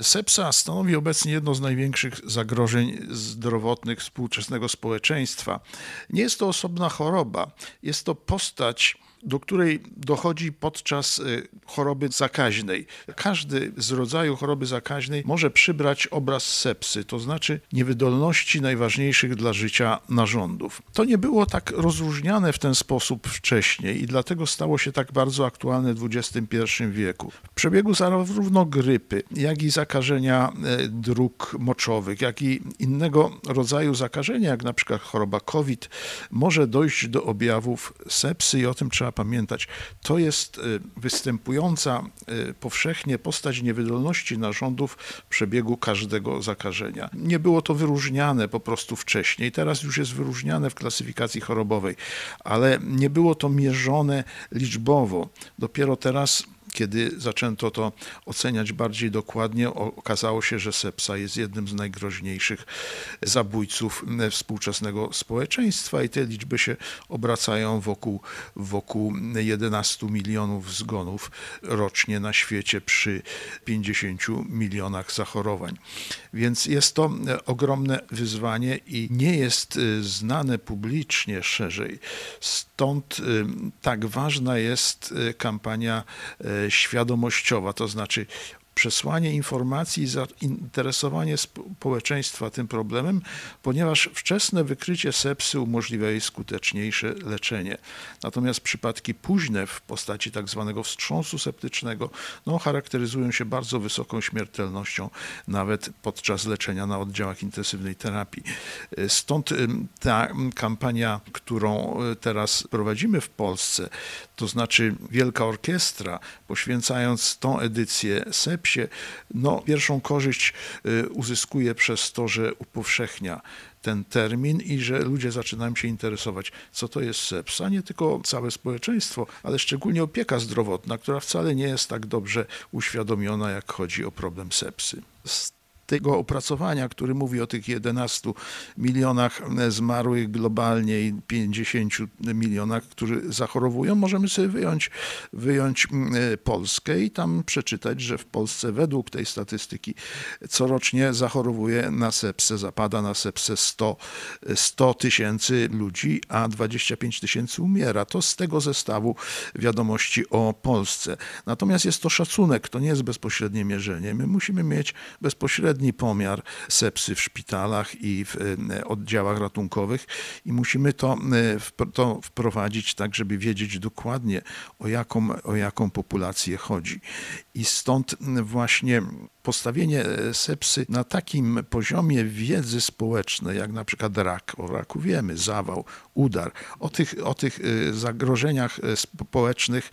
Sepsa stanowi obecnie jedno z największych zagrożeń zdrowotnych współczesnego społeczeństwa. Nie jest to osobna choroba, jest to postać do której dochodzi podczas y, choroby zakaźnej. Każdy z rodzaju choroby zakaźnej może przybrać obraz sepsy, to znaczy niewydolności najważniejszych dla życia narządów. To nie było tak rozróżniane w ten sposób wcześniej i dlatego stało się tak bardzo aktualne w XXI wieku. W przebiegu zarówno grypy, jak i zakażenia e, dróg moczowych, jak i innego rodzaju zakażenia, jak na przykład choroba COVID, może dojść do objawów sepsy i o tym trzeba pamiętać. To jest y, występująca y, powszechnie postać niewydolności narządów przebiegu każdego zakażenia. Nie było to wyróżniane po prostu wcześniej, teraz już jest wyróżniane w klasyfikacji chorobowej, ale nie było to mierzone liczbowo. Dopiero teraz kiedy zaczęto to oceniać bardziej dokładnie, okazało się, że sepsa jest jednym z najgroźniejszych zabójców współczesnego społeczeństwa i te liczby się obracają wokół, wokół 11 milionów zgonów rocznie na świecie przy 50 milionach zachorowań. Więc jest to ogromne wyzwanie i nie jest y, znane publicznie szerzej. Stąd tak ważna jest kampania świadomościowa, to znaczy przesłanie informacji i zainteresowanie społeczeństwa tym problemem, ponieważ wczesne wykrycie sepsy umożliwia jej skuteczniejsze leczenie. Natomiast przypadki późne w postaci tak zwanego wstrząsu septycznego no, charakteryzują się bardzo wysoką śmiertelnością, nawet podczas leczenia na oddziałach intensywnej terapii. Stąd ta kampania, którą e, teraz prowadzimy w Polsce, to znaczy Wielka Orkiestra, poświęcając tą edycję no, pierwszą korzyść y, uzyskuje przez to, że upowszechnia ten termin i że ludzie zaczynają się interesować, co to jest sepsa. Nie tylko całe społeczeństwo, ale szczególnie opieka zdrowotna, która wcale nie jest tak dobrze uświadomiona, jak chodzi o problem sepsy tego opracowania, który mówi o tych 11 milionach zmarłych globalnie i 50 milionach, którzy zachorowują, możemy sobie wyjąć, wyjąć mm, Polskę i tam przeczytać, że w Polsce według tej statystyki corocznie zachorowuje na sepsę, zapada na sepsę 100, 100 tysięcy ludzi, a 25 tysięcy umiera. To z tego zestawu wiadomości o Polsce. Natomiast jest to szacunek, to nie jest bezpośrednie mierzenie. My musimy mieć bezpośrednie bezpośredni pomiar sepsy w szpitalach i w e, oddziałach ratunkowych i musimy to, e, to wprowadzić tak, żeby wiedzieć dokładnie o jaką, o jaką populację chodzi. I stąd właśnie postawienie e, sepsy na takim poziomie wiedzy społecznej, jak na przykład rak, o raku wiemy, zawał, udar, o tych, o tych zagrożeniach społecznych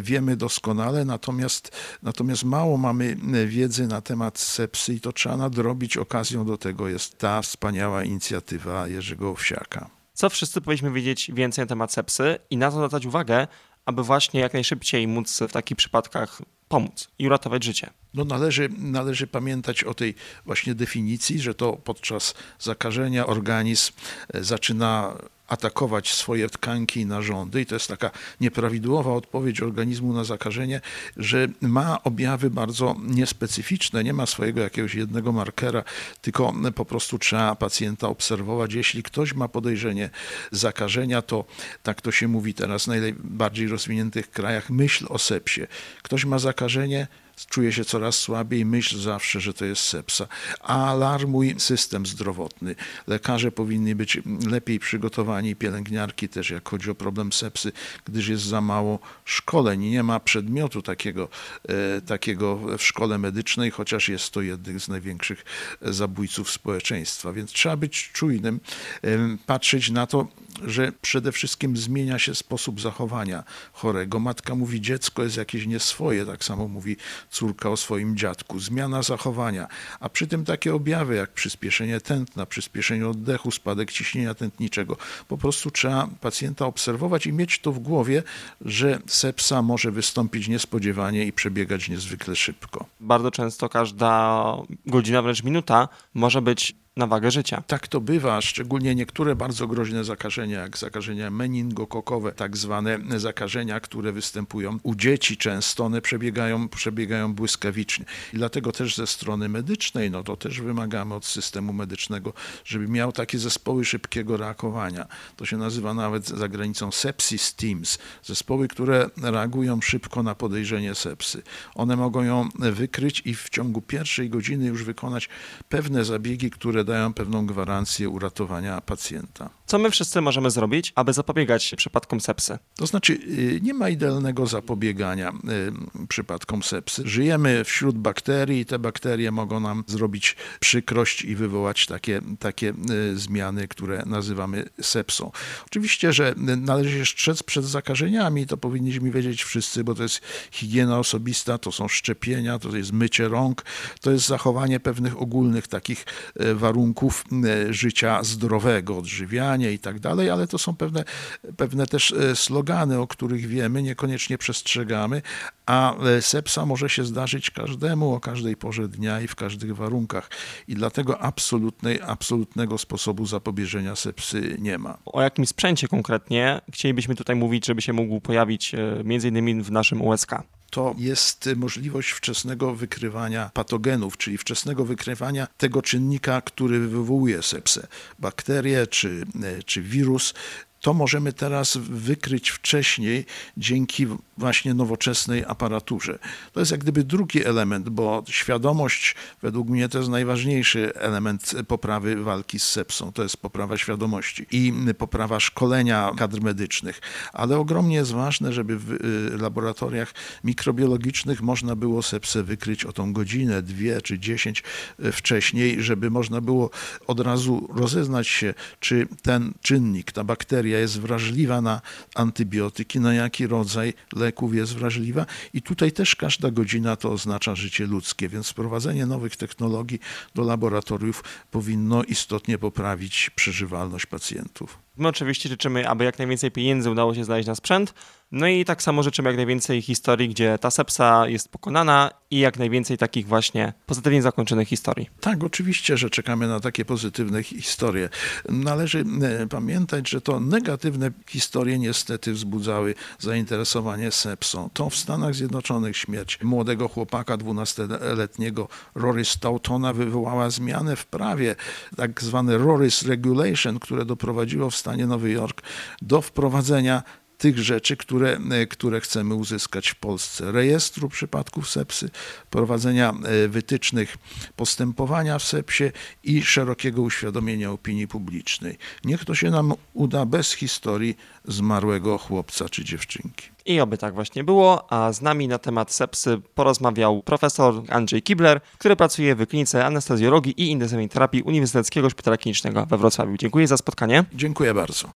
wiemy doskonale, natomiast, natomiast mało mamy wiedzy na temat sepsy i to trzeba nadrobić. Okazją do tego jest ta wspaniała inicjatywa Jerzego Owsiaka. Co wszyscy powinniśmy wiedzieć więcej na temat sepsy i na to zwracać uwagę, aby właśnie jak najszybciej móc w takich przypadkach pomóc i uratować życie. No należy, należy pamiętać o tej właśnie definicji, że to podczas zakażenia organizm e, zaczyna atakować swoje tkanki i narządy. I to jest taka nieprawidłowa odpowiedź organizmu na zakażenie, że ma objawy bardzo niespecyficzne, nie ma swojego jakiegoś jednego markera, tylko po prostu trzeba pacjenta obserwować. Jeśli ktoś ma podejrzenie zakażenia, to tak to się mówi teraz w najbardziej rozwiniętych krajach, myśl o sepsie. Ktoś ma zakażenie, czuje się coraz słabiej, myśl zawsze, że to jest sepsa. Alarmuj system zdrowotny. Lekarze powinni być lepiej przygotowani, pielęgniarki też, jak chodzi o problem sepsy, gdyż jest za mało szkoleń. Nie ma przedmiotu takiego, e, takiego w szkole medycznej, chociaż jest to jeden z największych zabójców społeczeństwa. Więc trzeba być czujnym, patrzeć na to, że przede wszystkim zmienia się sposób zachowania chorego. Matka mówi, dziecko jest jakieś nieswoje, tak samo mówi córka o swoim dziadku. Zmiana zachowania, a przy tym takie objawy jak przyspieszenie tętna, przyspieszenie oddechu, spadek ciśnienia tętniczego. Po prostu trzeba pacjenta obserwować i mieć to w głowie, że sepsa może wystąpić niespodziewanie i przebiegać niezwykle szybko. Bardzo często każda godzina, wręcz minuta może być na wagę życia. Tak to bywa, szczególnie niektóre bardzo groźne zakażenia, jak zakażenia meningokokowe, tak zwane zakażenia, które występują u dzieci często, one przebiegają, przebiegają błyskawicznie. I dlatego też ze strony medycznej, no to też wymagamy od systemu medycznego, żeby miał takie zespoły szybkiego reagowania. To się nazywa nawet za granicą sepsis teams, zespoły, które reagują szybko na podejrzenie sepsy. One mogą ją wykryć i w ciągu pierwszej godziny już wykonać pewne zabiegi, które dają pewną gwarancję uratowania pacjenta. Co my wszyscy możemy zrobić, aby zapobiegać przypadkom sepsy? To znaczy, y, nie ma idealnego zapobiegania y, przypadkom sepsy. Żyjemy wśród bakterii i te bakterie mogą nam zrobić przykrość i wywołać takie, takie y, zmiany, które nazywamy sepsą. Oczywiście, że należy się strzec przed zakażeniami, to powinniśmy wiedzieć wszyscy, bo to jest higiena osobista, to są szczepienia, to jest mycie rąk, to jest zachowanie pewnych ogólnych takich warunków życia zdrowego, odżywiania i tak dalej, ale to są pewne, pewne też slogany, o których wiemy, niekoniecznie przestrzegamy, a sepsa może się zdarzyć każdemu o każdej porze dnia i w każdych warunkach. I dlatego absolutnej, absolutnego sposobu zapobieżenia sepsy nie ma. O jakim sprzęcie konkretnie chcielibyśmy tutaj mówić, żeby się mógł pojawić między innymi w naszym USK? To jest możliwość wczesnego wykrywania patogenów, czyli wczesnego wykrywania tego czynnika, który wywołuje sepsę. Bakterie czy, czy wirus to możemy teraz wykryć wcześniej dzięki właśnie nowoczesnej aparaturze. To jest jak gdyby drugi element, bo świadomość według mnie to jest najważniejszy element poprawy walki z sepsą. To jest poprawa świadomości i poprawa szkolenia kadr medycznych. Ale ogromnie jest ważne, żeby w y, laboratoriach mikrobiologicznych można było sepsę wykryć o tą godzinę, dwie czy dziesięć y, wcześniej, żeby można było od razu rozeznać się, czy ten czynnik, ta bakteria, jest wrażliwa na antybiotyki, na jaki rodzaj leków jest wrażliwa. I tutaj też każda godzina to oznacza życie ludzkie, więc wprowadzenie nowych technologii do laboratoriów powinno istotnie poprawić przeżywalność pacjentów. My oczywiście życzymy, aby jak najwięcej pieniędzy udało się znaleźć na sprzęt, no i tak samo życzymy jak najwięcej historii, gdzie ta sepsa jest pokonana i jak najwięcej takich właśnie pozytywnie zakończonych historii. Tak, oczywiście, że czekamy na takie pozytywne historie. Należy e, pamiętać, że to negatywne historie niestety wzbudzały zainteresowanie sepsą. To w Stanach Zjednoczonych śmierć młodego chłopaka 12-letniego Rory Stautona wywołała zmianę w prawie, tak zwane Rory's Regulation, które doprowadziło w stanie Nowy Jork do wprowadzenia tych rzeczy, które, które chcemy uzyskać w Polsce. Rejestru przypadków sepsy, prowadzenia e, wytycznych postępowania w sepsie i szerokiego uświadomienia opinii publicznej. Niech to się nam uda bez historii zmarłego chłopca czy dziewczynki. I oby tak właśnie było, a z nami na temat sepsy porozmawiał profesor Andrzej Kibler, który pracuje w klinice anestezjologii i intensywnej terapii Uniwersyteckiego Szpitala Klinicznego we Wrocławiu. Dziękuję za spotkanie. Dziękuję bardzo.